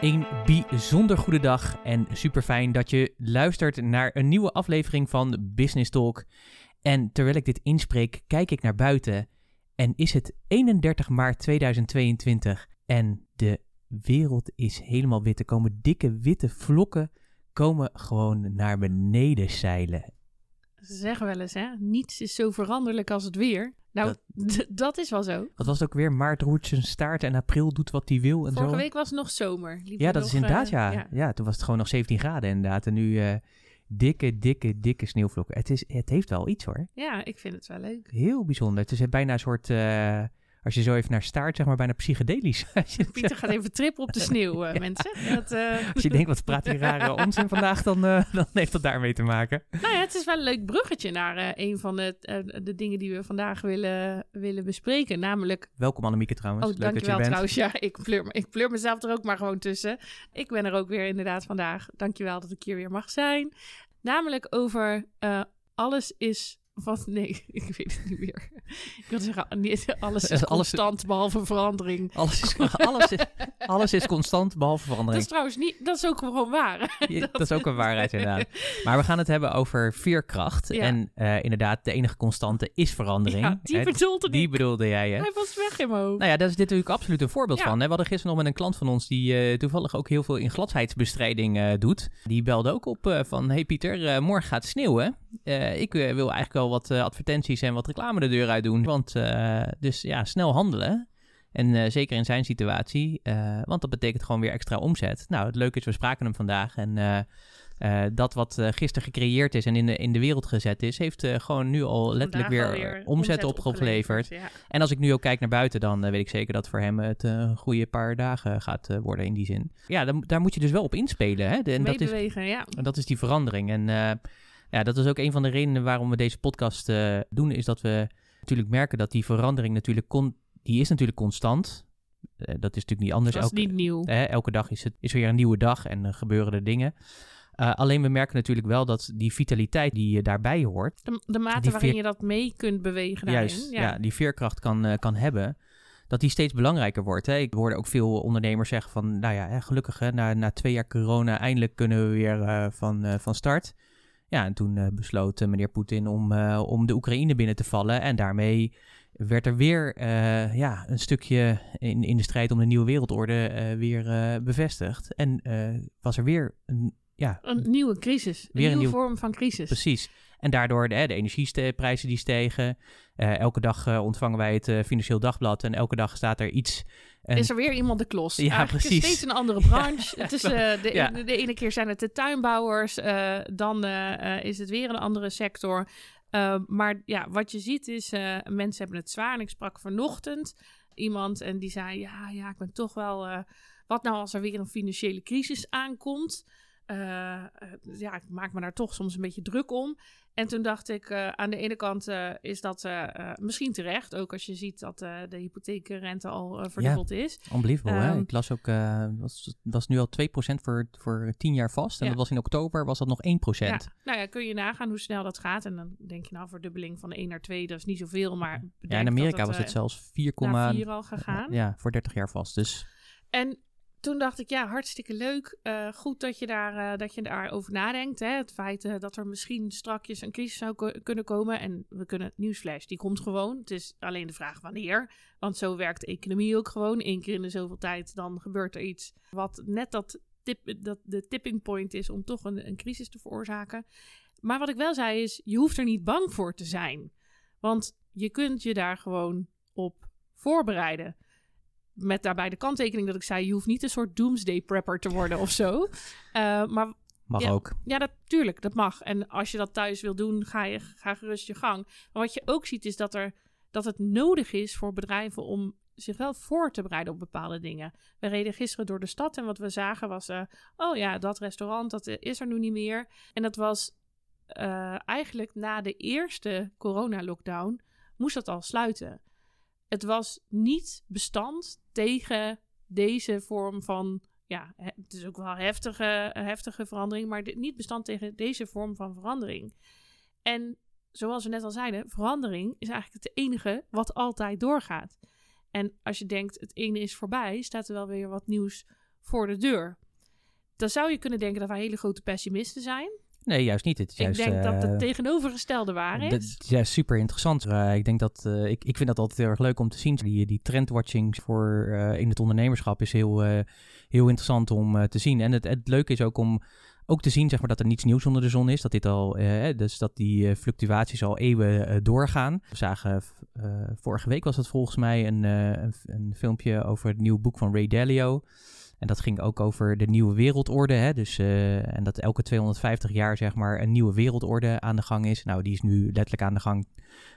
Een bijzonder goede dag en super fijn dat je luistert naar een nieuwe aflevering van Business Talk. En terwijl ik dit inspreek, kijk ik naar buiten en is het 31 maart 2022 en de wereld is helemaal wit. Er komen dikke witte vlokken komen gewoon naar beneden zeilen. Ze zeggen wel eens, hè? Niets is zo veranderlijk als het weer. Nou, dat, dat is wel zo. Wat was het ook weer? Maart roert zijn staart en april doet wat hij wil en Vorige zo. week was het nog zomer. Liep ja, dat nog, is inderdaad, eh, ja. ja. toen was het gewoon nog 17 graden inderdaad. En nu eh, dikke, dikke, dikke sneeuwvlokken. Het, is, het heeft wel iets hoor. Ja, ik vind het wel leuk. Heel bijzonder. Het is bijna een soort, eh, als je zo even naar staart, zeg maar, bijna psychedelisch. Je- Pieter gaat even trippen op de sneeuw, eh, mensen. Dat, eh, Als je denkt, wat praat die rare onzin vandaag, dan, eh, dan heeft dat daarmee te maken. Nou ja, het is wel een leuk bruggetje naar een van de, de dingen die we vandaag willen, willen bespreken. Namelijk, Welkom Annemieke trouwens. oh Leuk dat je dankjewel bent. trouwens. Ja, ik pleur, ik pleur mezelf er ook maar gewoon tussen. Ik ben er ook weer inderdaad vandaag. Dankjewel dat ik hier weer mag zijn. Namelijk over alles is... Wat? Nee, ik weet het niet meer. Ik wil zeggen, niet, alles is constant behalve verandering. Alles is, alles, is, alles is constant, behalve Dat verandering. is trouwens niet, dat is ook gewoon waar. Je- dat is ook een waarheid inderdaad. Maar we gaan het hebben over veerkracht. Ja. En eh, inderdaad, de enige constante is verandering. Ja, die Hè, bedoelde die ik. bedoelde jij, hè? Hij was weg in mijn hoofd. Nou ja, daar is dit natuurlijk absoluut een voorbeeld Ja. van. Hè? We hadden gisteren nog met een klant van ons die eh, toevallig ook heel veel in gladheidsbestrijding eh, doet. Die belde ook op van, hey Pieter, morgen gaat sneeuwen. Ik wil eigenlijk wel wat eh, advertenties en wat reclame de deur uit doen. Want, eh, dus ja, snel handelen. En eh, zeker in zijn situatie, want dat betekent gewoon weer extra omzet. Nou, het leuke is, we spraken hem vandaag en... dat wat gisteren gecreëerd is en in de, in de wereld gezet is, heeft gewoon nu al letterlijk weer, omzet, opgeleverd. Ja. En als ik nu ook kijk naar buiten, dan weet ik zeker dat voor hem het een goede paar dagen gaat worden in die zin. Ja, dan, daar moet je dus wel op inspelen. Hè? De- en, dat is, ja. en dat is die verandering. En ja, dat is ook een van de redenen waarom we deze podcast eh, doen, is dat we natuurlijk merken dat die verandering natuurlijk, con- die is natuurlijk constant. Eh, dat is natuurlijk niet anders. Dat is Elke, niet nieuw. Elke dag is het is weer een nieuwe dag en er gebeuren er dingen. Alleen we merken natuurlijk wel dat die vitaliteit die daarbij hoort, De, de mate waarin veer- je dat mee kunt bewegen daarin. juist ja. ja. die veerkracht kan, kan hebben, dat die steeds belangrijker wordt. Hè. Ik hoorde ook veel ondernemers zeggen van, nou ja, hè, gelukkig hè, na, na twee jaar corona eindelijk kunnen we weer van, van start. Ja, en toen eh, besloot eh, meneer Poetin om, eh, om de Oekraïne binnen te vallen en daarmee werd er weer ja, een stukje in, in de strijd om de nieuwe wereldorde weer bevestigd. En was er weer een, ja, Een nieuwe crisis. Een Weer een nieuwe nieuw- vorm van crisis. Precies. En daardoor de, de energieprijzen die stegen. Eh, elke dag eh, ontvangen wij het eh, Financieel Dagblad. En elke dag staat er iets. En, Is er weer iemand de klos? Ja, Eigenlijk is het precies. steeds een andere branche. het is, de, Ja. de, de ene keer zijn het de tuinbouwers, dan is het weer een andere sector. Maar ja, wat je ziet is, mensen hebben het zwaar. En ik sprak vanochtend iemand en die zei, ja, ja, ik ben toch wel... wat nou als er weer een financiële crisis aankomt? Eh, eh, ja, ik maak me daar toch soms een beetje druk om. En toen dacht ik, eh, aan de ene kant is dat misschien terecht. Ook als je ziet dat de hypotheekrente al verdubbeld is. unbelievable, hè? Ehm, Ik las ook, was, was nu al 2% voor, voor 10 jaar vast. En Ja. dat was in oktober, was dat nog 1%. Ja, nou ja, kun je nagaan hoe snel dat gaat. En dan denk je nou, verdubbeling van 1 naar 2, dat is niet zoveel. Maar Ja, in dat Amerika was het zelfs 4, naar 4 al gegaan. ja, voor 30 jaar vast. Dus En toen dacht ik, ja, hartstikke leuk. Eh, goed dat je, daar, eh, dat je daarover nadenkt. Hè? Het feit eh, dat er misschien strakjes een crisis zou kunnen komen. En we kunnen nieuwsflash, die komt gewoon. Het is alleen de vraag wanneer. Want zo werkt de economie ook gewoon. Eén keer in de zoveel tijd, dan gebeurt er iets wat net dat, tip, dat de tipping point is om toch een, een crisis te veroorzaken. Maar wat ik wel zei is, je hoeft er niet bang voor te zijn. Want je kunt je daar gewoon op voorbereiden. Met daarbij de kanttekening dat ik zei, je hoeft niet een soort doomsday prepper te worden of zo. Uh, maar Mag ja, ook. Ja, natuurlijk, dat mag. En als je dat thuis wil doen, ga, je, ga gerust je gang. Maar wat je ook ziet is dat, er, dat het nodig is voor bedrijven om zich wel voor te bereiden op bepaalde dingen. We reden gisteren door de stad en wat we zagen was... Uh, oh ja, dat restaurant, dat is er nu niet meer. En dat was uh, eigenlijk na de eerste corona-lockdown... moest dat al sluiten. Het was niet bestand tegen deze vorm van ja, het is ook wel heftige, heftige verandering, maar niet bestand tegen deze vorm van verandering. En zoals we net al zeiden, verandering is eigenlijk het enige wat altijd doorgaat. En als je denkt het ene is voorbij, staat er wel weer wat nieuws voor de deur. Dan zou je kunnen denken dat wij hele grote pessimisten zijn. Nee, juist niet. Het is ik denk dat het tegenovergestelde waar is. Dat is juist super interessant. Ik denk dat uh, ik, ik vind dat altijd heel erg leuk om te zien. Die, die trendwatching voor in het ondernemerschap is heel, heel interessant om te zien. En het, het leuke is ook om ook te zien zeg maar, dat er niets nieuws onder de zon is. Dat dit al, dus dat die fluctuaties al eeuwen doorgaan. We zagen vorige week was het volgens mij een, een, een filmpje over het nieuwe boek van Ray Dalio. En dat ging ook over de nieuwe wereldorde. Hè? Dus, uh, en dat elke 250 jaar zeg maar een nieuwe wereldorde aan de gang is. Nou, die is nu letterlijk aan de gang.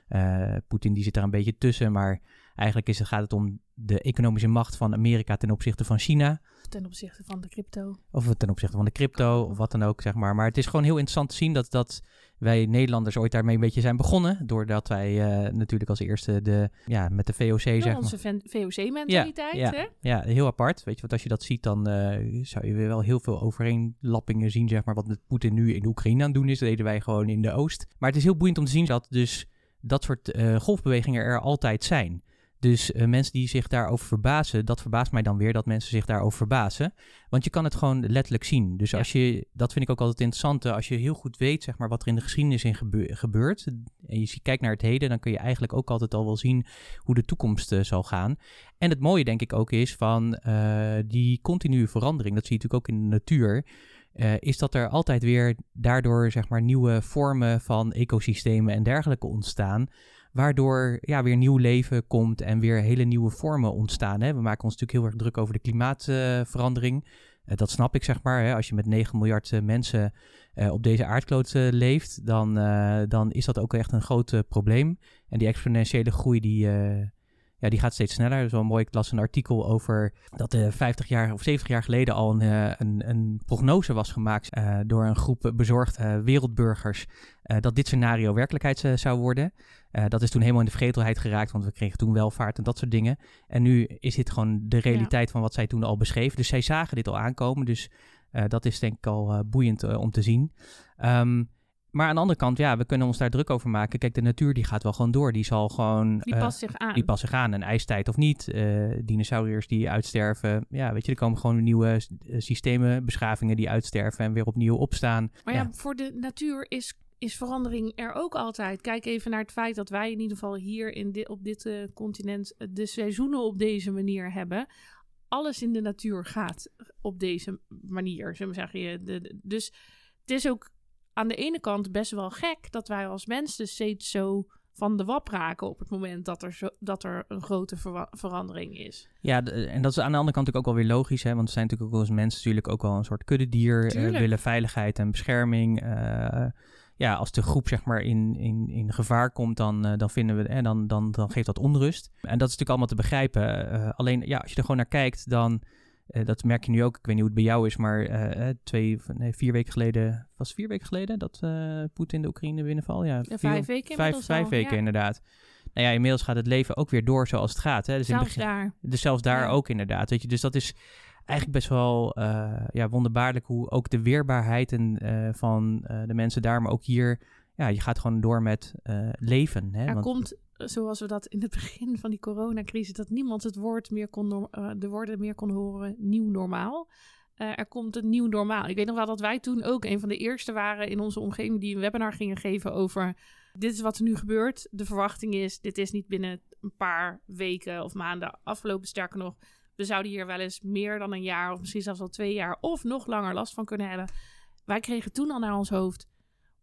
Uh, Poetin die zit daar een beetje tussen. Maar eigenlijk is het, gaat het om de economische macht van Amerika ten opzichte van China. Ten opzichte van de crypto. Of ten opzichte van de crypto, of wat dan ook, zeg maar. Maar het is gewoon heel interessant te zien dat, dat wij Nederlanders ooit daarmee een beetje zijn begonnen. Doordat wij uh, natuurlijk als eerste de, ja, met de VOC, ja, zeg onze VOC-mentaliteit, ja, hè? Ja, heel apart. Weet je, want als je dat ziet, dan uh, zou je weer wel heel veel overeenlappingen zien, zeg maar. Wat met Poetin nu in Oekraïne aan het doen is, dat deden wij gewoon in de Oost. Maar het is heel boeiend om te zien dat dus dat soort uh, golfbewegingen er altijd zijn. Dus uh, mensen die zich daarover verbazen, dat verbaast mij dan weer dat mensen zich daarover verbazen. Want je kan het gewoon letterlijk zien. Dus Ja. als je, dat vind ik ook altijd interessant, eh, als je heel goed weet zeg maar, wat er in de geschiedenis in gebe- gebeurt. En je kijkt naar het heden, dan kun je eigenlijk ook altijd al wel zien hoe de toekomst eh, zal gaan. En het mooie denk ik ook is van eh, die continue verandering, dat zie je natuurlijk ook in de natuur. eh, is dat er altijd weer daardoor zeg maar, nieuwe vormen van ecosystemen en dergelijke ontstaan. Waardoor ja, weer nieuw leven komt en weer hele nieuwe vormen ontstaan. Hè. We maken ons natuurlijk heel erg druk over de klimaatverandering. Eh, dat snap ik, zeg maar. Hè. Als je met 9 miljard eh, mensen eh, op deze aardkloot leeft, dan, dan is dat ook echt een groot probleem. En die exponentiële groei, die, ja, die gaat steeds sneller. Wel mooi. Ik las een artikel over dat eh 50 jaar of 70 jaar geleden al een, een, een prognose was gemaakt door een groep bezorgd eh, wereldburgers. dat dit scenario werkelijkheid zou worden. Eh, dat is toen helemaal in de vergetelheid geraakt, want we kregen toen welvaart en dat soort dingen. En nu is dit gewoon de realiteit van wat zij toen al beschreven. Dus zij zagen dit al aankomen. Dus eh, dat is denk ik al eh, boeiend om te zien. Ehm, maar aan de andere kant, ja, we kunnen ons daar druk over maken. Kijk, de natuur die gaat wel gewoon door. Die zal gewoon... Die past zich aan. die passen zich aan. Een ijstijd of niet. dinosauriërs die uitsterven. Ja, weet je, er komen gewoon nieuwe systemen, beschavingen die uitsterven en weer opnieuw opstaan. Maar ja, voor de natuur is, is verandering er ook altijd. Kijk even naar het feit dat wij in ieder geval hier in op dit eh, continent eh, de seizoenen op deze manier hebben. Alles in de natuur gaat op deze manier, zullen we zeggen. Je, de, de- dus het is ook aan de ene kant best wel gek dat wij als mensen steeds zo van de wap raken op het moment dat er, zo, dat er een grote verandering is. Ja, d- en dat is aan de andere kant ook wel weer logisch. Hè? Want we zijn natuurlijk ook als mensen natuurlijk ook wel een soort kuddedier. Tuurlijk. willen veiligheid en bescherming. Ja, als de groep zeg maar in, in, in gevaar komt, dan, eh, dan vinden we, en dan, dan, dan geeft dat onrust. En dat is natuurlijk allemaal te begrijpen. Eh, alleen, ja, als je er gewoon naar kijkt, dan, eh, dat merk je nu ook. Ik weet niet hoe het bij jou is, maar eh, eh, twee, nee, vier weken geleden, was het vier weken geleden dat eh Poetin de Oekraïne binnenval? Ja, Ja, vier- vijf weken vijf, weken ja. inderdaad. Nou ja, inmiddels gaat het leven ook weer door zoals het gaat. Hè? Dus in Zelfs begin, daar. dus zelfs daar Ja. ook inderdaad. Weet je? Dus dat is eigenlijk best wel eh, ja, wonderbaarlijk hoe ook de weerbaarheid en, eh, van eh, de mensen daar, maar ook hier, ja, je gaat gewoon door met leven. Hè? Er Want- komt, zoals we dat in het begin van die coronacrisis, dat niemand het woord meer kon, de woorden meer kon horen, nieuw normaal. Er komt een nieuw normaal. Ik weet nog wel dat wij toen ook een van de eerste waren in onze omgeving die een webinar gingen geven over dit is wat er nu gebeurt. De verwachting is, dit is niet binnen een paar weken of maanden afgelopen. Sterker nog, we zouden hier wel eens meer dan een jaar of misschien zelfs al twee jaar of nog langer last van kunnen hebben. Wij kregen toen al naar ons hoofd,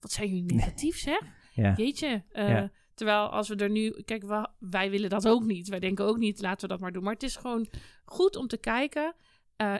wat zijn jullie negatief zeg? Ja. Jeetje. eh, Ja. Terwijl als we er nu... Kijk, wij willen dat ook niet. Wij denken ook niet, laten we dat maar doen. Maar het is gewoon goed om te kijken.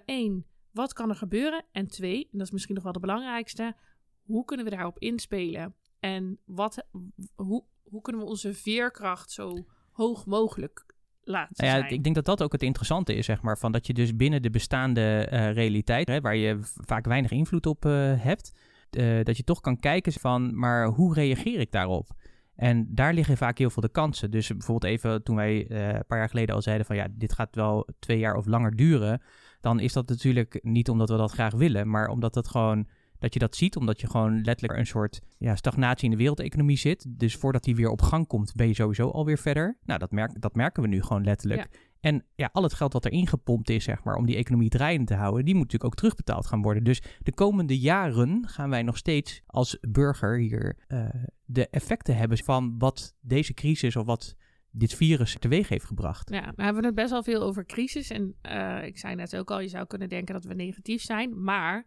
Eén, wat kan er gebeuren? En twee, en dat is misschien nog wel de belangrijkste... Hoe kunnen we daarop inspelen? En wat, hoe, hoe kunnen we onze veerkracht zo hoog mogelijk Nou ja, zijn? ik denk dat dat ook het interessante is, zeg maar. Van dat je dus binnen de bestaande eh, realiteit, hè, waar je vaak weinig invloed op eh, hebt, eh, dat je toch kan kijken van, maar hoe reageer ik daarop? En daar liggen vaak heel veel de kansen. Dus bijvoorbeeld even toen wij een paar jaar geleden al zeiden van ja, dit gaat wel twee jaar of langer duren. Dan is dat natuurlijk niet omdat we dat graag willen, maar omdat dat gewoon dat je dat ziet, omdat je gewoon letterlijk een soort ja, stagnatie in de wereldeconomie zit. Dus voordat die weer op gang komt, ben je sowieso alweer verder. Nou, dat, merk, dat merken we nu gewoon letterlijk. En ja, al het geld wat er ingepompt is, zeg maar, om die economie draaiende te houden, die moet natuurlijk ook terugbetaald gaan worden. Dus de komende jaren gaan wij nog steeds als burger hier eh, de effecten hebben van wat deze crisis of wat dit virus teweeg heeft gebracht. Ja, we hebben het best wel veel over crisis. En eh, ik zei net ook al, je zou kunnen denken dat we negatief zijn. Maar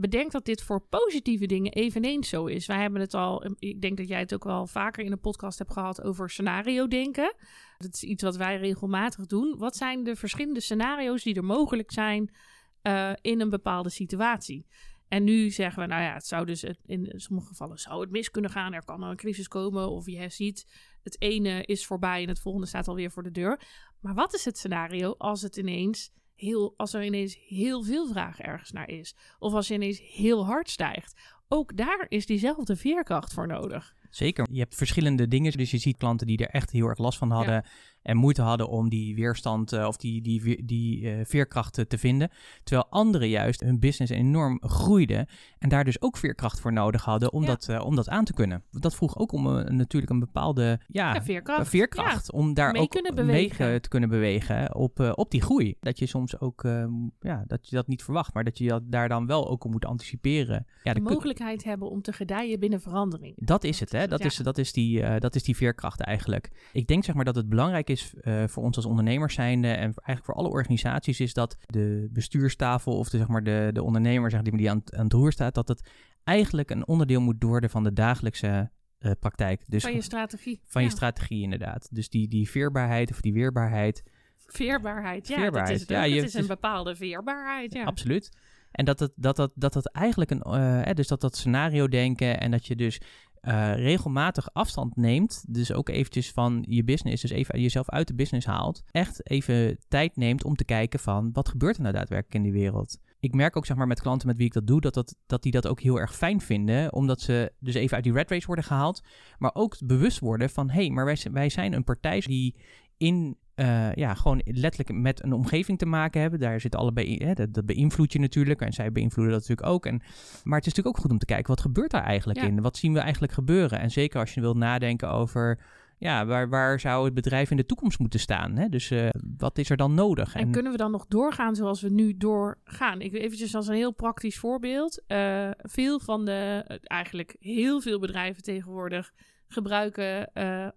bedenk dat dit voor positieve dingen eveneens zo is. Wij hebben het al, ik denk dat jij het ook wel vaker in een podcast hebt gehad over scenario denken. Dat is iets wat wij regelmatig doen. Wat zijn de verschillende scenario's die er mogelijk zijn eh, in een bepaalde situatie? En nu zeggen we, nou ja, het zou dus het- in sommige gevallen zou het mis kunnen gaan. Er kan een crisis komen. Of je ziet, het ene is voorbij en het volgende staat alweer voor de deur. Maar wat is het scenario als het ineens heel, als er ineens heel veel vraag ergens naar is? Of als je ineens heel hard stijgt? Ook daar is diezelfde veerkracht voor nodig. Zeker. Je hebt verschillende dingen. Dus je ziet klanten die er echt heel erg last van hadden. En moeite hadden om die weerstand eh, of die, die, die eh, veerkracht eh, te vinden. Terwijl anderen juist hun business enorm groeide. En daar dus ook veerkracht voor nodig hadden om, Ja. dat, om dat aan te kunnen. Dat vroeg ook om een- natuurlijk een bepaalde ja, Ja, veerkracht. veerkracht. Om daar mee ook kunnen mee te kunnen bewegen op, op die groei. Dat je soms ook ehm, ja, dat je dat niet verwacht. Maar dat je dat daar dan wel ook op moet anticiperen. Ja, De mogelijkheid hebben om te gedijen binnen verandering. dat is het, hè? Dat, is, dat, is die, dat is die veerkracht eigenlijk. Ik denk zeg maar dat het belangrijk is eh, voor ons als ondernemers zijnde en eigenlijk voor alle organisaties is dat de bestuurstafel of de, zeg maar de, de ondernemer zeg, die, die aan, het- aan het roer staat, dat het eigenlijk een onderdeel moet worden van de dagelijkse eh, praktijk. Dus van je strategie. van je strategie inderdaad. Dus die, die veerbaarheid of die weerbaarheid, Veerbaarheid. Ja, Veerbaarheid. dat is, het Ja, je- is een bepaalde veerbaarheid. Ja. Absoluut. En dat het, dat, dat, dat het eigenlijk een, eh, dus dat dat scenario denken en dat je dus eh, regelmatig afstand neemt, dus ook eventjes van je business, dus even jezelf uit de business haalt, echt even tijd neemt om te kijken van wat gebeurt er nou daadwerkelijk in die wereld. Ik merk ook zeg maar met klanten met wie ik dat doe, dat, dat, dat die dat ook heel erg fijn vinden, omdat ze dus even uit die red race worden gehaald, maar ook bewust worden van hé, hey, maar wij, wij zijn een partij die in eh, ja, gewoon letterlijk met een omgeving te maken hebben. Daar zit allebei in, hè, dat, dat beïnvloedt je natuurlijk. En zij beïnvloeden dat natuurlijk ook. En, maar het is natuurlijk ook goed om te kijken, wat gebeurt daar eigenlijk Ja. in? Wat zien we eigenlijk gebeuren? En zeker als je wilt nadenken over, ja, waar, waar zou het bedrijf in de toekomst moeten staan? Hè? Dus eh, wat is er dan nodig? En kunnen we dan nog doorgaan zoals we nu doorgaan? Ik eventjes als een heel praktisch voorbeeld. Eh, veel van de, eigenlijk heel veel bedrijven tegenwoordig gebruiken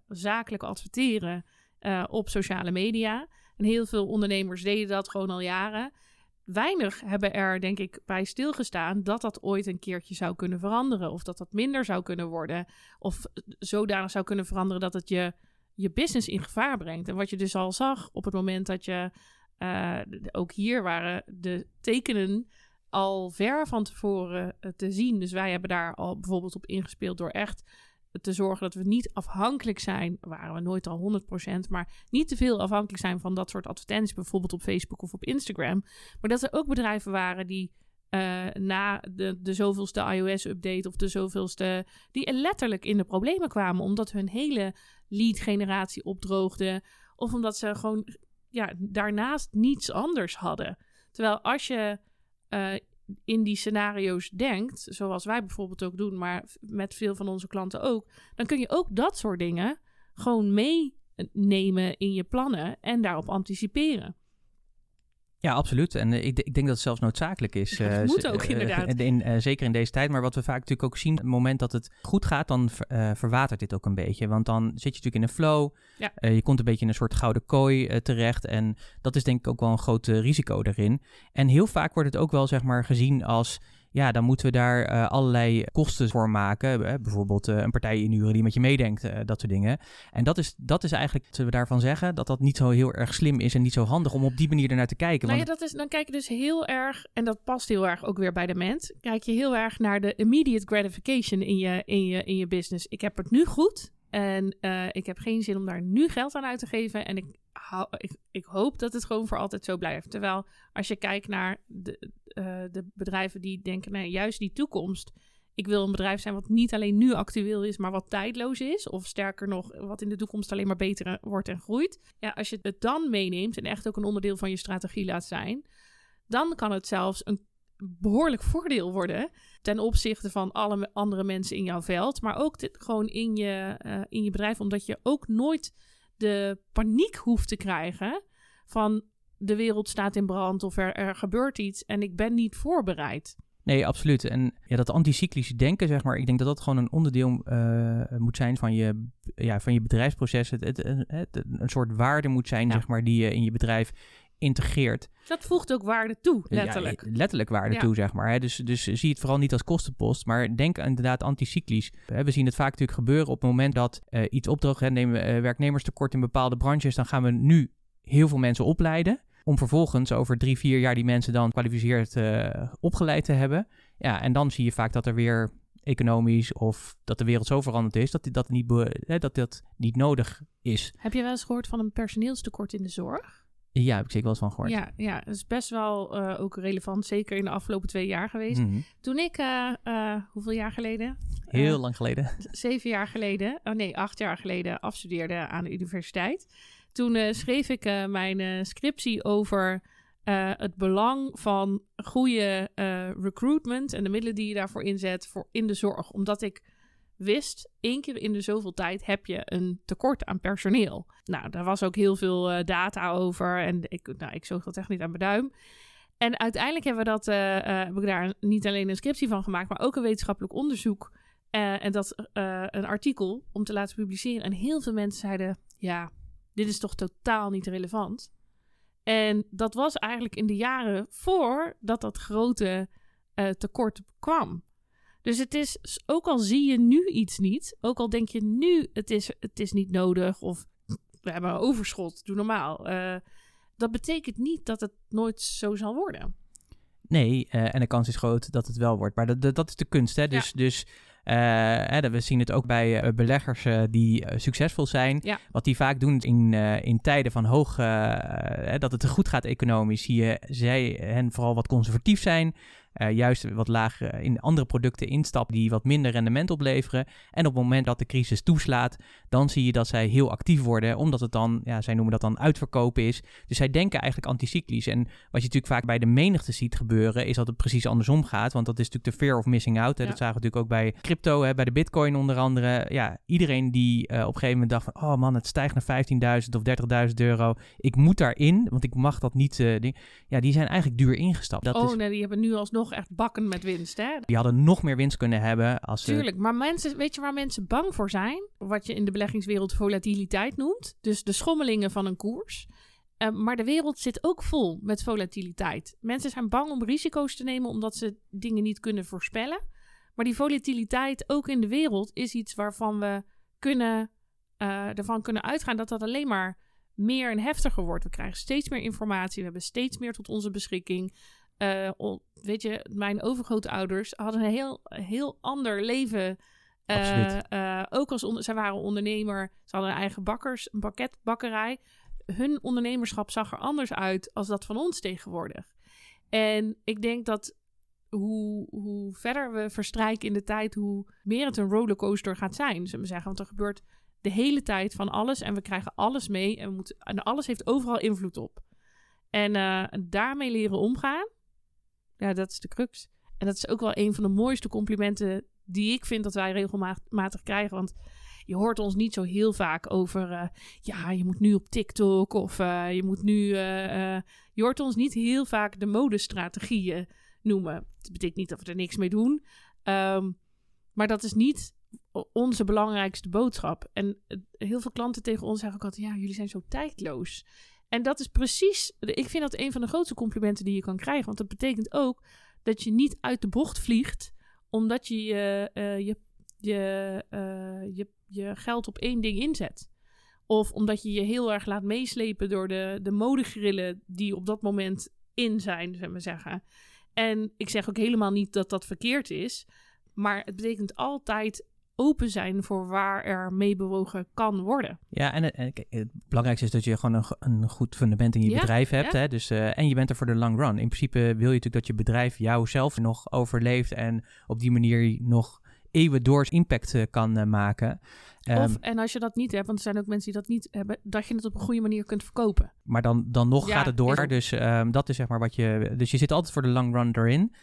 zakelijk adverteren eh, op sociale media. En heel veel ondernemers deden dat gewoon al jaren. Weinig hebben er, denk ik, bij stilgestaan dat dat ooit een keertje zou kunnen veranderen. Of dat dat minder zou kunnen worden. Of zodanig zou kunnen veranderen dat het je, je business in gevaar brengt. En wat je dus al zag op het moment dat je uh, ook hier waren de tekenen al ver van tevoren uh, te zien. Dus wij hebben daar al bijvoorbeeld op ingespeeld door echt te zorgen dat we niet afhankelijk zijn. Waren we nooit al 100%, maar niet te veel afhankelijk zijn van dat soort advertenties, bijvoorbeeld op Facebook of op Instagram. Maar dat er ook bedrijven waren die uh, na de, de zoveelste iOS-update of de zoveelste, die letterlijk in de problemen kwamen, omdat hun hele lead-generatie opdroogde. Of omdat ze gewoon ja, daarnaast niets anders hadden. Terwijl als je uh, in die scenario's denkt, zoals wij bijvoorbeeld ook doen, maar met veel van onze klanten ook, dan kun je ook dat soort dingen gewoon meenemen in je plannen en daarop anticiperen. Ja, absoluut. En uh, ik, ik, denk dat het zelfs noodzakelijk is. Uh, dat moet ook, inderdaad. In, zeker in deze tijd. Maar wat we vaak natuurlijk ook zien, op het moment dat het goed gaat, dan verwatert dit ook een beetje. Want dan zit je natuurlijk in een flow. Ja. je komt een beetje in een soort gouden kooi terecht. En dat is denk ik ook wel een groot risico daarin. En heel vaak wordt het ook wel, zeg maar, gezien als ja, dan moeten we daar uh, allerlei kosten voor maken. Uh, bijvoorbeeld uh, een partij inhuren die met je meedenkt, dat soort dingen. En dat is, dat is eigenlijk, zullen we daarvan zeggen, dat dat niet zo heel erg slim is en niet zo handig om op die manier ernaar te kijken. Nou ja, dat is, dan kijk je dus heel erg, en dat past heel erg ook weer bij de mens, kijk je heel erg naar de immediate gratification in je, in je, in je business. Ik heb het nu goed en ik heb geen zin om daar nu geld aan uit te geven en ik ik, hoop dat het gewoon voor altijd zo blijft. Terwijl als je kijkt naar de, uh, de bedrijven die denken, nee, juist die toekomst. Ik wil een bedrijf zijn wat niet alleen nu actueel is, maar wat tijdloos is. Of sterker nog, wat in de toekomst alleen maar beter wordt en groeit. Ja, als je het dan meeneemt en echt ook een onderdeel van je strategie laat zijn, dan kan het zelfs een behoorlijk voordeel worden ten opzichte van alle andere mensen in jouw veld, maar ook gewoon in je, uh, in je bedrijf, omdat je ook nooit de paniek hoeft te krijgen van de wereld staat in brand of er, er gebeurt iets en ik ben niet voorbereid. Nee, absoluut. En ja, dat anticyclische denken, zeg maar, ik denk dat dat gewoon een onderdeel uh, moet zijn van je, ja, van je bedrijfsproces. Het, het, het, een soort waarde moet zijn, zeg maar, die je in je bedrijf integreert. Dat voegt ook waarde toe, letterlijk. Ja, letterlijk waarde toe, zeg maar. Hè. Dus, dus zie het vooral niet als kostenpost, maar denk inderdaad anticyclisch. We zien het vaak natuurlijk gebeuren op het moment dat uh, iets opdroogt. Nemen we uh, werknemerstekort in bepaalde branches, dan gaan we nu heel veel mensen opleiden. Om vervolgens over drie, vier jaar die mensen dan kwalificeerd uh, opgeleid te hebben. Ja, en dan zie je vaak dat er weer economisch of dat de wereld zo veranderd is dat dat niet, dat, dat niet nodig is. Heb je wel eens gehoord van een personeelstekort in de zorg? Ja, heb ik zeker wel eens van gehoord. Ja, ja dat is best wel uh, ook relevant, zeker in de afgelopen twee jaar geweest. Mm -hmm. Toen ik, uh, uh, hoeveel jaar geleden? Heel lang geleden. Zeven jaar geleden, oh nee, acht jaar geleden afstudeerde aan de universiteit. Toen schreef ik mijn scriptie over het belang van goede recruitment en de middelen die je daarvoor inzet voor in de zorg. Omdat ik wist, één keer in de zoveel tijd heb je een tekort aan personeel. Nou, daar was ook heel veel uh, data over en ik, nou, ik zoog dat echt niet aan mijn duim. En uiteindelijk hebben we dat, uh, heb ik daar niet alleen een scriptie van gemaakt, maar ook een wetenschappelijk onderzoek. en dat een artikel om te laten publiceren. En heel veel mensen zeiden: Ja, dit is toch totaal niet relevant. En dat was eigenlijk in de jaren voordat dat grote tekort kwam. Dus het is, ook al zie je nu iets niet, ook al denk je nu het is, het is niet nodig of we hebben een overschot, doe normaal. Uh, dat betekent niet dat het nooit zo zal worden. Nee, uh, en de kans is groot dat het wel wordt. Maar dat, dat, is de kunst. Hè? Dus, ja. dus uh, we zien het ook bij beleggers die succesvol zijn. Ja. Wat die vaak doen in, in tijden van hoog, dat het goed gaat economisch, zie je zij hen vooral wat conservatief zijn uh, juist wat lager in andere producten instappen die wat minder rendement opleveren. En op het moment dat de crisis toeslaat, dan zie je dat zij heel actief worden, omdat het dan, ja, zij noemen dat dan uitverkopen is. Dus zij denken eigenlijk anticyclisch. En wat je natuurlijk vaak bij de menigte ziet gebeuren, is dat het precies andersom gaat. Want dat is natuurlijk de fear of missing out. Hè. Ja. Dat zagen we natuurlijk ook bij crypto, hè, bij de bitcoin onder andere. Ja, iedereen die uh, op een gegeven moment dacht van, oh man, het stijgt naar 15.000 of 30.000 euro. Ik moet daarin, want ik mag dat niet. Uh, ja, die zijn eigenlijk duur ingestapt. Dat oh is... nee, die hebben nu alsnog echt bakken met winst, hè? Die hadden nog meer winst kunnen hebben als Tuurlijk, maar mensen, weet je waar mensen bang voor zijn? Wat je in de beleggingswereld volatiliteit noemt. Dus de schommelingen van een koers. Uh, maar de wereld zit ook vol met volatiliteit. Mensen zijn bang om risico's te nemen omdat ze dingen niet kunnen voorspellen. Maar die volatiliteit ook in de wereld is iets waarvan we kunnen, uh, ervan kunnen uitgaan dat dat alleen maar meer en heftiger wordt. We krijgen steeds meer informatie, we hebben steeds meer tot onze beschikking. Uh, weet je, mijn overgrootouders hadden een heel, heel ander leven. Uh, uh, ook als zij waren ondernemer, ze hadden een eigen bakkers, een pakketbakkerij. Hun ondernemerschap zag er anders uit als dat van ons tegenwoordig. En ik denk dat hoe, hoe verder we verstrijken in de tijd, hoe meer het een rollercoaster gaat zijn. Zullen we zeggen, want er gebeurt de hele tijd van alles en we krijgen alles mee en, we moeten, en alles heeft overal invloed op. En uh, daarmee leren omgaan, ja, dat is de crux. En dat is ook wel een van de mooiste complimenten die ik vind dat wij regelmatig krijgen. Want je hoort ons niet zo heel vaak over, uh, ja, je moet nu op TikTok of uh, je moet nu. Uh, je hoort ons niet heel vaak de modestrategieën noemen. Dat betekent niet dat we er niks mee doen. Um, maar dat is niet onze belangrijkste boodschap. En heel veel klanten tegen ons zeggen ook altijd: ja, jullie zijn zo tijdloos. En dat is precies, ik vind dat een van de grootste complimenten die je kan krijgen. Want dat betekent ook dat je niet uit de bocht vliegt omdat je je, eh, je, je, eh, je, je geld op één ding inzet. Of omdat je je heel erg laat meeslepen door de, de modegrillen die op dat moment in zijn, zullen we zeggen. En ik zeg ook helemaal niet dat dat verkeerd is. Maar het betekent altijd open zijn voor waar er mee bewogen kan worden. Ja, en, en kijk, het belangrijkste is dat je gewoon een, een goed fundament in je Ja, bedrijf hebt. ja. Hè? Dus, eh, en je bent er voor de long run. In principe wil je natuurlijk dat je bedrijf jouzelf nog overleeft en op die manier nog eeuwen door impact eh, kan eh, maken. Ehm, of, en als je dat niet hebt, want er zijn ook mensen die dat niet hebben, dat je het op een goede manier kunt verkopen. maar dan, dan nog Ja, gaat het door. Dus ehm, dat is zeg maar wat je. Dus je zit altijd voor de long run erin.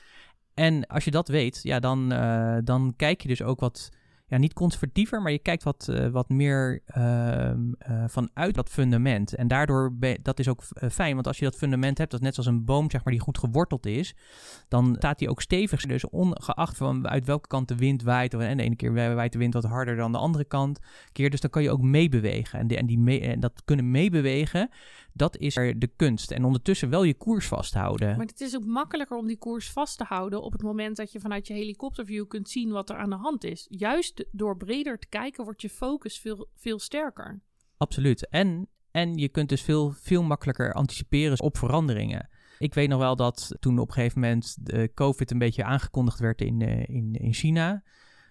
En als je dat weet, ja, dan, eh, dan kijk je dus ook wat. Ja, niet conservatiever, maar je kijkt wat, eh, wat meer ehm, eh, vanuit dat fundament. En daardoor, dat is ook eh, fijn, want als je dat fundament hebt, dat net zoals een boom, zeg maar, die goed geworteld is, dan staat die ook stevig. Dus ongeacht van uit welke kant de wind waait, en de ene keer waait de wind wat harder dan de andere kant, keer, dus dan kan je ook meebewegen. En, die, en, die en dat kunnen meebewegen, dat is er de kunst. En ondertussen wel je koers vasthouden. Maar het is ook makkelijker om die koers vast te houden op het moment dat je vanuit je helikopterview kunt zien wat er aan de hand is. Juist door breder te kijken wordt je focus veel, veel sterker. Absoluut. En, en je kunt dus veel, veel makkelijker anticiperen op veranderingen. Ik weet nog wel dat toen op een gegeven moment de COVID een beetje aangekondigd werd in, eh, in, in China.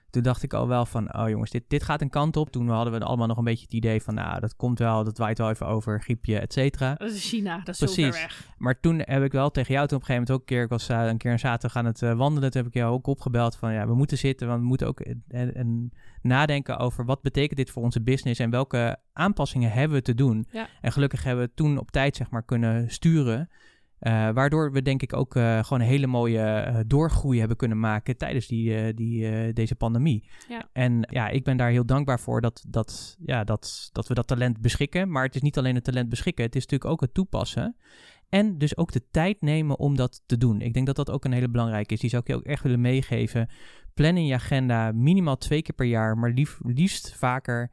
Toen dacht ik al wel van, oh jongens, dit, dit gaat een kant op. Toen hadden we allemaal nog een beetje het idee van, nou, dat komt wel, dat waait wel even over, griepje, et cetera. Dat is China, dat is zo ver Precies. weg. Maar toen heb ik wel tegen jou toen op een gegeven moment ook een keer, ik was eh, een keer een zaterdag aan het eh, wandelen, toen heb ik jou ook opgebeld van, ja, we moeten zitten, want we moeten ook eh, en, en nadenken over wat betekent dit voor onze business en welke aanpassingen hebben we te doen. Ja. En gelukkig hebben we toen op tijd, zeg maar, kunnen sturen. Eh, waardoor we denk ik ook eh, gewoon een hele mooie eh, doorgroei hebben kunnen maken tijdens die, die, deze pandemie. Ja. En ja, ik ben daar heel dankbaar voor dat, dat, ja, dat, dat we dat talent beschikken. Maar het is niet alleen het talent beschikken, het is natuurlijk ook het toepassen. En dus ook de tijd nemen om dat te doen. Ik denk dat dat ook een hele belangrijke is. Die zou ik je ook echt willen meegeven. Plan in je agenda minimaal twee keer per jaar, maar lief, liefst vaker.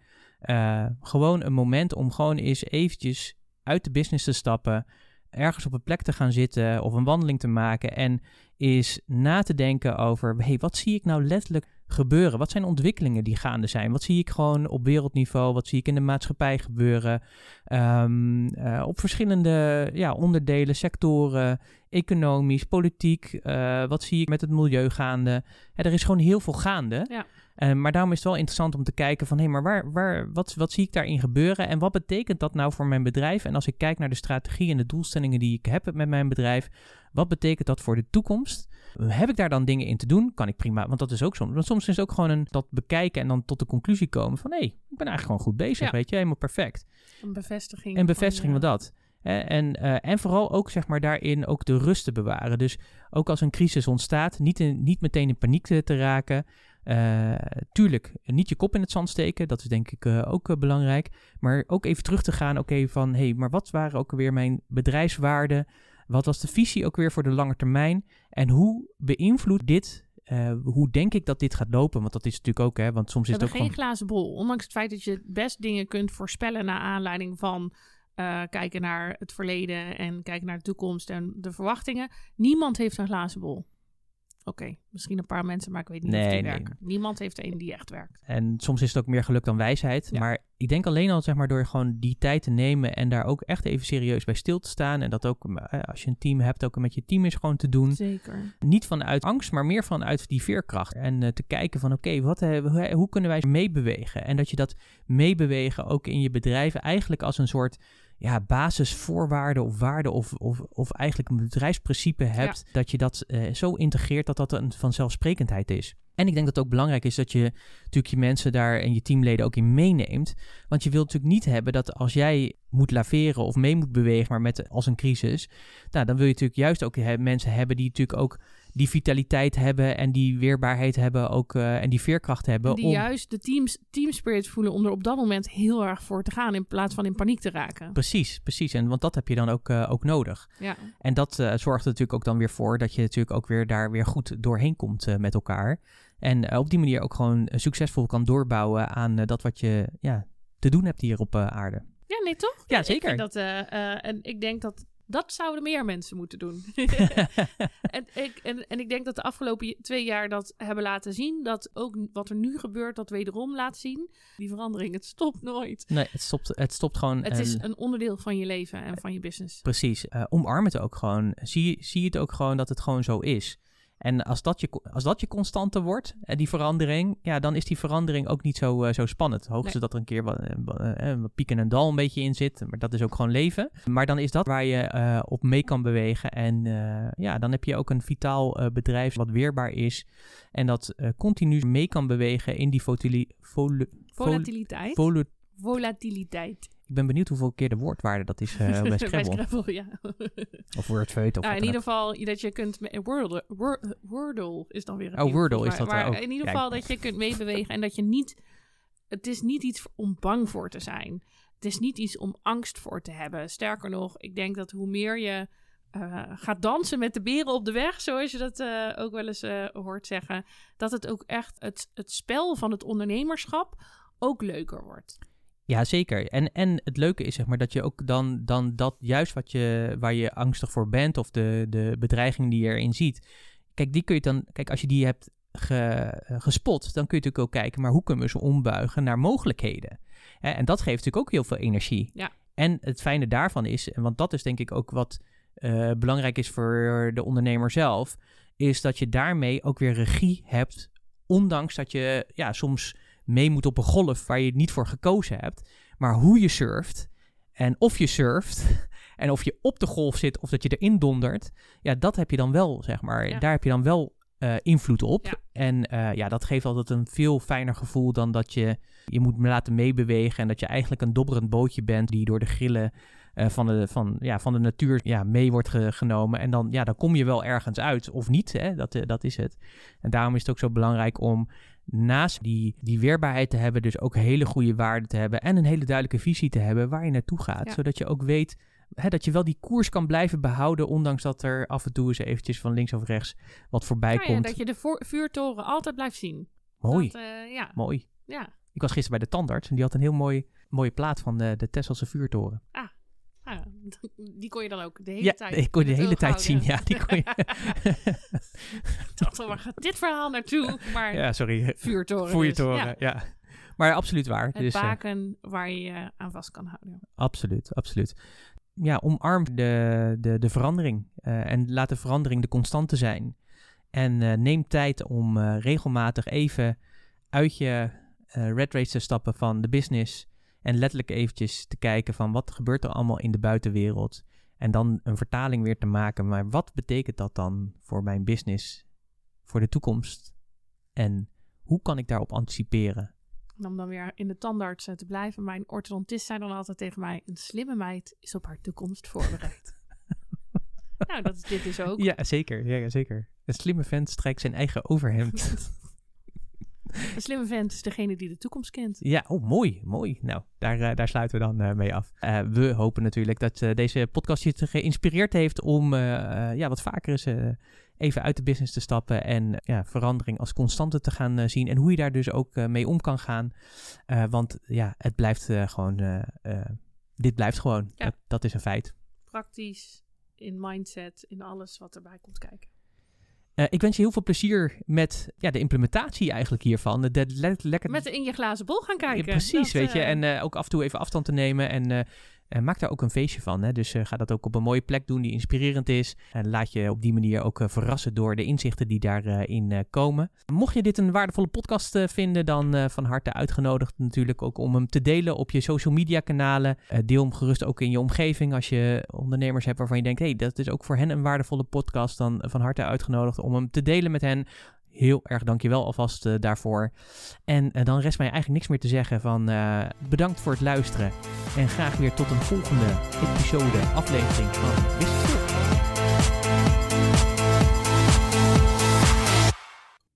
gewoon een moment om gewoon eens eventjes uit de business te stappen. Ergens op een plek te gaan zitten of een wandeling te maken. En is na te denken over, hey, wat zie ik nou letterlijk gebeuren? Wat zijn ontwikkelingen die gaande zijn? Wat zie ik gewoon op wereldniveau? Wat zie ik in de maatschappij gebeuren? Ehm, eh, op verschillende ja, onderdelen, sectoren, economisch, politiek. eh, wat zie ik met het milieu gaande? Ja, er is gewoon heel veel gaande. Ja. Eh, maar daarom is het wel interessant om te kijken van... hé, maar waar, waar, wat, wat zie ik daarin gebeuren? En wat betekent dat nou voor mijn bedrijf? En als ik kijk naar de strategie en de doelstellingen die ik heb met mijn bedrijf... wat betekent dat voor de toekomst? Heb ik daar dan dingen in te doen? Kan ik prima, want dat is ook soms. Want soms is het ook gewoon een, dat bekijken en dan tot de conclusie komen van... hé, ik ben eigenlijk gewoon goed bezig, Ja. weet je, helemaal perfect. Een bevestiging. En bevestiging van, dat. En, eh, en vooral ook zeg maar daarin ook de rust te bewaren. Dus ook als een crisis ontstaat, niet, in, niet meteen in paniek te, te raken. Eh, tuurlijk, niet je kop in het zand steken, dat is denk ik eh, ook belangrijk. Maar ook even terug te gaan, oké, van hé, hey, maar wat waren ook weer mijn bedrijfswaarden? Wat was de visie ook weer voor de lange termijn? En hoe beïnvloedt dit, hoe denk ik dat dit gaat lopen? Want dat is natuurlijk ook, hè, want soms is het ook geen gewoon... glazen bol. Ondanks het feit dat je best dingen kunt voorspellen naar aanleiding van eh, kijken naar het verleden en kijken naar de toekomst en de verwachtingen. Niemand heeft een glazen bol. Oké, misschien een paar mensen, maar ik weet niet of die nee. werken. Niemand heeft een die echt werkt. En soms is het ook meer geluk dan wijsheid. Ja. Maar ik denk alleen al, zeg maar, door gewoon die tijd te nemen en daar ook echt even serieus bij stil te staan. En dat ook, eh, als je een team hebt, ook met je team is gewoon te doen. Zeker. Niet vanuit angst, maar meer vanuit die veerkracht. En eh, te kijken van, oké, wat hoe, hoe kunnen wij meebewegen? En dat je dat meebewegen ook in je bedrijven eigenlijk als een soort ja, basisvoorwaarden of waarden of, of, of eigenlijk een bedrijfsprincipe hebt. Dat je dat eh, zo integreert dat dat een vanzelfsprekendheid is. En ik denk dat het ook belangrijk is dat je natuurlijk je mensen daar en je teamleden ook in meeneemt. Want je wilt natuurlijk niet hebben dat als jij moet laveren of mee moet bewegen, maar met als een crisis. Nou, dan wil je natuurlijk juist ook mensen hebben die natuurlijk ook die vitaliteit hebben en die weerbaarheid hebben ook eh, en die veerkracht hebben. Die om, juist de teams, team spirit voelen om er op dat moment heel erg voor te gaan in plaats van in paniek te raken. Precies, precies. En want dat heb je dan ook, eh, ook nodig. Ja. En dat eh, zorgt er natuurlijk ook dan weer voor dat je natuurlijk ook weer daar weer goed doorheen komt met elkaar. En op die manier ook gewoon succesvol kan doorbouwen aan dat wat je ja, te doen hebt hier op aarde. ja, nee toch? Ja, zeker. dat, en ik denk dat Dat zouden meer mensen moeten doen. en, ik, en, en ik denk dat de afgelopen twee jaar dat hebben laten zien. Dat ook wat er nu gebeurt, dat wederom laat zien. Die verandering, het stopt nooit. Nee, het stopt, het stopt gewoon. Het en- is een onderdeel van je leven en van je business. Precies. Eh, omarm het ook gewoon. Zie, zie het ook gewoon dat het gewoon zo is. En als dat je, als dat je constante wordt, eh, die verandering, ja, dan is die verandering ook niet zo, eh, zo spannend. Hoogstens Nee. dat er een keer wat, eh, wa- wat piek en een dal een beetje in zit, maar dat is ook gewoon leven. Maar dan is dat waar je op mee kan bewegen. En ja, dan heb je ook een vitaal bedrijf wat weerbaar is. En dat continu mee kan bewegen in die votili, volu- vol- Volatiliteit. Ik ben benieuwd hoeveel keer de woordwaarde dat is eh, bij Scrabble. Scrabble, ja. of Wordfeut. Of wat in ieder geval dat je kunt... Wordle, Wor- Wordle is dan weer een Oh, Wordle is dat, Maar eh, ook. in ieder geval dat je kunt meebewegen en dat je niet... Het is niet iets om bang voor te zijn. Het is niet iets om angst voor te hebben. Sterker nog, ik denk dat hoe meer je eh, gaat dansen met de beren op de weg, zoals je dat ook wel eens hoort zeggen, dat het ook echt het, het spel van het ondernemerschap ook leuker wordt. Ja, zeker. En, en het leuke is zeg maar dat je ook dan, dan dat juist wat je, waar je angstig voor bent of de, de bedreiging die je erin ziet. Kijk, die kun je dan, kijk, als je die hebt ge, eh, gespot, dan kun je natuurlijk ook kijken, maar hoe kunnen we ze ombuigen naar mogelijkheden? En dat geeft natuurlijk ook heel veel energie. Ja. En het fijne daarvan is, en want dat is denk ik ook wat eh, belangrijk is voor de ondernemer zelf, is dat je daarmee ook weer regie hebt, ondanks dat je ja, soms mee moet op een golf waar je niet voor gekozen hebt. Maar hoe je surft en of je surft en of je op de golf zit of dat je erin dondert, ja, dat heb je dan wel, zeg maar. Ja. Daar heb je dan wel eh, invloed op. Ja. En eh, ja, dat geeft altijd een veel fijner gevoel dan dat je je moet laten meebewegen en dat je eigenlijk een dobberend bootje bent die door de grillen eh, van, de, van, ja, van de natuur ja, mee wordt ge- genomen. En dan, ja, dan kom je wel ergens uit of niet, hè? Dat, dat is het. En daarom is het ook zo belangrijk om naast die, die weerbaarheid te hebben, dus ook hele goede waarden te hebben en een hele duidelijke visie te hebben waar je naartoe gaat. Ja. Zodat je ook weet hè, dat je wel die koers kan blijven behouden, ondanks dat er af en toe eens eventjes van links of rechts wat voorbij Nou ja, komt. dat je de vuurtoren altijd blijft zien. Mooi, Dat, eh, ja, mooi. ja. Ik was gisteren bij de tandarts en die had een heel mooi, mooie plaat van de, de Tesselse vuurtoren. Ah, die kon je dan ook de hele Ja, tijd. ik kon de hele tijd zien. Ja, die kon je. Dacht, al, waar gaat dit verhaal naartoe? Maar ja, sorry. vuurtoren. Vuurtoren, Dus, ja. ja, Maar absoluut waar. het Dus, eh, baken waar je je aan vast kan houden. Absoluut, absoluut. Ja, omarm de, de, de verandering eh, en laat de verandering de constante zijn. En eh, neem tijd om regelmatig even uit je red race te stappen van de business en letterlijk eventjes te kijken van wat gebeurt er allemaal in de buitenwereld. En dan een vertaling weer te maken, maar wat betekent dat dan voor mijn business, voor de toekomst? En hoe kan ik daarop anticiperen? En om dan weer in de tandarts eh, te blijven. Mijn orthodontist zei dan altijd tegen mij... een slimme meid is op haar toekomst voorbereid. nou, dat is dit dus ook. Ja, zeker. Ja, zeker. Een slimme vent strijkt zijn eigen overhemd. Een slimme vent is degene die de toekomst kent. Ja, oh, mooi, mooi. Nou, daar, eh, daar sluiten we dan eh, mee af. Eh, we hopen natuurlijk dat deze podcast je te geïnspireerd heeft om ja, wat vaker eens even uit de business te stappen en ja, verandering als constante te gaan zien. En hoe je daar dus ook mee om kan gaan. Want ja, het blijft gewoon, dit blijft gewoon. Ja. Dat, dat is een feit. Praktisch, in mindset, in alles wat erbij komt kijken. Eh, ik wens je heel veel plezier met ja, de implementatie eigenlijk hiervan. De, de, le- lekker Met in je glazen bol gaan kijken. Ja, precies, Dat, weet je. eh, En eh, ook af en toe even afstand te nemen. En eh, maak daar ook een feestje van. Hè? Dus eh, ga dat ook op een mooie plek doen die inspirerend is. En laat je op die manier ook eh, verrassen door de inzichten die daarin in komen. Mocht je dit een waardevolle podcast vinden, dan van harte uitgenodigd natuurlijk ook om hem te delen op je social media kanalen. Deel hem gerust ook in je omgeving. Als je ondernemers hebt waarvan je denkt, hé, hey, dat is ook voor hen een waardevolle podcast. Dan van harte uitgenodigd om hem te delen met hen. Heel erg dankjewel alvast eh, daarvoor. En eh, dan rest mij eigenlijk niks meer te zeggen van eh, bedankt voor het luisteren. En graag weer tot een volgende episode, aflevering van Wist.